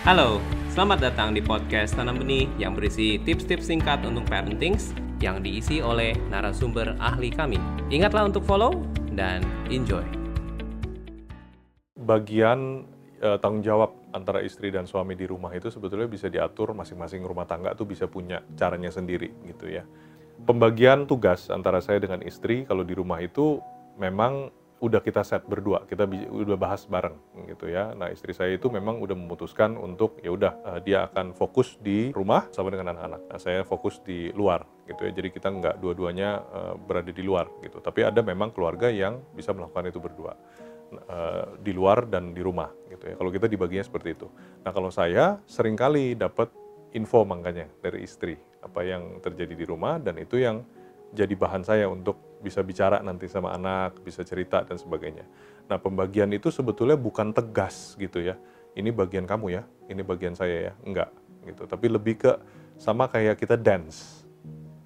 Halo, selamat datang di podcast Tanam Benih yang berisi tips-tips singkat untuk parenting yang diisi oleh narasumber ahli kami. Ingatlah untuk follow dan enjoy. Bagian eh, tanggung jawab antara istri dan suami di rumah itu sebetulnya bisa diatur masing-masing rumah tangga tuh bisa punya caranya sendiri gitu ya. Pembagian tugas antara saya dengan istri kalau di rumah itu memang udah kita set berdua, kita udah bahas bareng gitu ya. Nah istri saya itu memang udah memutuskan untuk ya udah uh, dia akan fokus di rumah sama dengan anak-anak. Nah saya fokus di luar gitu ya. Jadi kita nggak dua-duanya uh, berada di luar gitu. Tapi ada memang keluarga yang bisa melakukan itu berdua uh, di luar dan di rumah gitu ya. Kalau kita dibaginya seperti itu. Nah kalau saya sering kali dapat info makanya dari istri apa yang terjadi di rumah dan itu yang jadi bahan saya untuk bisa bicara nanti sama anak, bisa cerita dan sebagainya. Nah, pembagian itu sebetulnya bukan tegas gitu ya. Ini bagian kamu ya, ini bagian saya ya. Enggak gitu. Tapi lebih ke sama kayak kita dance.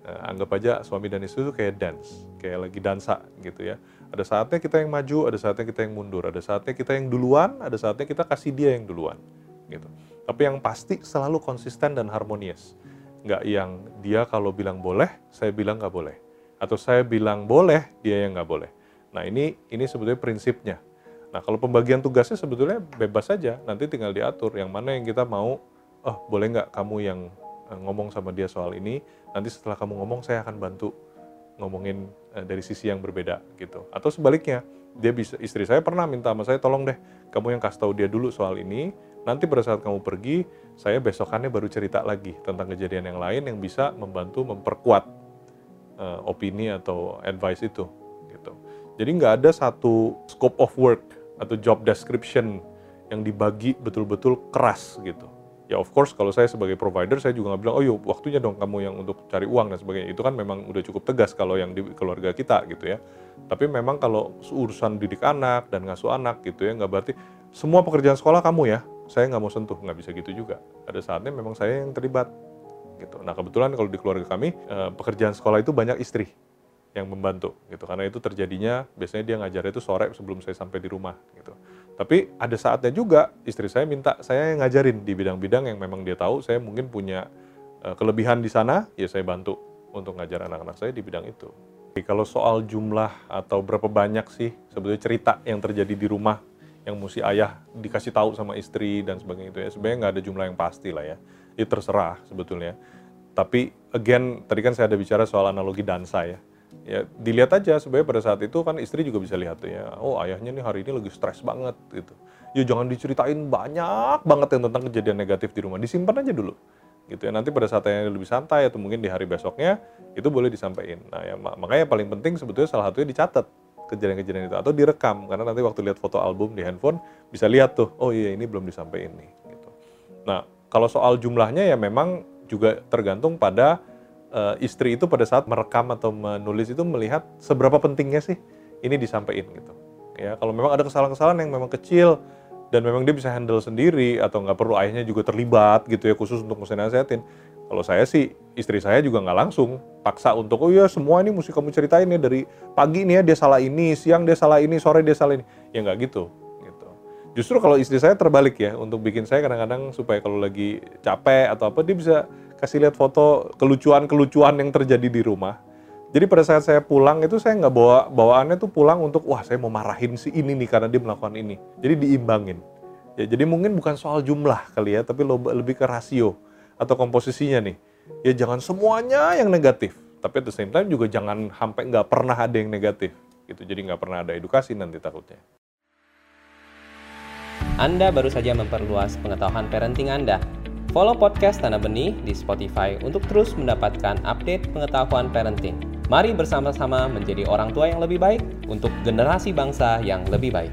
Nah, anggap aja suami dan istri itu kayak dance, kayak lagi dansa gitu ya. Ada saatnya kita yang maju, ada saatnya kita yang mundur, ada saatnya kita yang duluan, ada saatnya kita kasih dia yang duluan gitu. Tapi yang pasti selalu konsisten dan harmonius. Nggak yang dia kalau bilang boleh, saya bilang nggak boleh atau saya bilang boleh, dia yang nggak boleh. Nah ini ini sebetulnya prinsipnya. Nah kalau pembagian tugasnya sebetulnya bebas saja, nanti tinggal diatur yang mana yang kita mau, oh boleh nggak kamu yang eh, ngomong sama dia soal ini, nanti setelah kamu ngomong saya akan bantu ngomongin eh, dari sisi yang berbeda gitu. Atau sebaliknya, dia bisa istri saya pernah minta sama saya tolong deh kamu yang kasih tahu dia dulu soal ini, nanti pada saat kamu pergi, saya besokannya baru cerita lagi tentang kejadian yang lain yang bisa membantu memperkuat uh, opini atau advice itu gitu. Jadi nggak ada satu scope of work atau job description yang dibagi betul-betul keras gitu. Ya of course kalau saya sebagai provider saya juga nggak bilang oh yuk waktunya dong kamu yang untuk cari uang dan sebagainya. Itu kan memang udah cukup tegas kalau yang di keluarga kita gitu ya. Tapi memang kalau urusan didik anak dan ngasuh anak gitu ya nggak berarti semua pekerjaan sekolah kamu ya. Saya nggak mau sentuh nggak bisa gitu juga. Ada saatnya memang saya yang terlibat gitu. Nah kebetulan kalau di keluarga kami eh, pekerjaan sekolah itu banyak istri yang membantu gitu karena itu terjadinya biasanya dia ngajar itu sore sebelum saya sampai di rumah gitu. Tapi ada saatnya juga istri saya minta saya yang ngajarin di bidang-bidang yang memang dia tahu saya mungkin punya eh, kelebihan di sana ya saya bantu untuk ngajar anak-anak saya di bidang itu. Jadi, kalau soal jumlah atau berapa banyak sih sebetulnya cerita yang terjadi di rumah yang mesti ayah dikasih tahu sama istri dan sebagainya itu ya sebenarnya nggak ada jumlah yang pasti lah ya itu terserah sebetulnya. Tapi again tadi kan saya ada bicara soal analogi dansa ya. Ya dilihat aja sebenarnya pada saat itu kan istri juga bisa lihat tuh ya. Oh ayahnya nih hari ini lagi stres banget gitu. Ya jangan diceritain banyak banget yang tentang kejadian negatif di rumah. Disimpan aja dulu gitu ya. Nanti pada saat yang lebih santai atau mungkin di hari besoknya itu boleh disampaikan. Nah ya makanya paling penting sebetulnya salah satunya dicatat kejadian-kejadian itu atau direkam karena nanti waktu lihat foto album di handphone bisa lihat tuh oh iya ini belum disampaikan nih gitu. Nah kalau soal jumlahnya ya memang juga tergantung pada uh, istri itu pada saat merekam atau menulis itu melihat seberapa pentingnya sih ini disampaikan gitu. Ya kalau memang ada kesalahan-kesalahan yang memang kecil dan memang dia bisa handle sendiri atau nggak perlu ayahnya juga terlibat gitu ya khusus untuk mesti nasihatin. Kalau saya sih istri saya juga nggak langsung paksa untuk oh ya semua ini mesti kamu ceritain ya dari pagi nih ya dia salah ini, siang dia salah ini, sore dia salah ini. Ya nggak gitu Justru kalau istri saya terbalik ya, untuk bikin saya kadang-kadang supaya kalau lagi capek atau apa, dia bisa kasih lihat foto kelucuan-kelucuan yang terjadi di rumah. Jadi pada saat saya pulang itu saya nggak bawa bawaannya tuh pulang untuk wah saya mau marahin si ini nih karena dia melakukan ini. Jadi diimbangin. Ya jadi mungkin bukan soal jumlah kali ya, tapi lebih ke rasio atau komposisinya nih. Ya jangan semuanya yang negatif, tapi at the same time juga jangan sampai nggak pernah ada yang negatif gitu. Jadi nggak pernah ada edukasi nanti takutnya. Anda baru saja memperluas pengetahuan parenting Anda. Follow podcast Tanah Benih di Spotify untuk terus mendapatkan update pengetahuan parenting. Mari bersama-sama menjadi orang tua yang lebih baik untuk generasi bangsa yang lebih baik.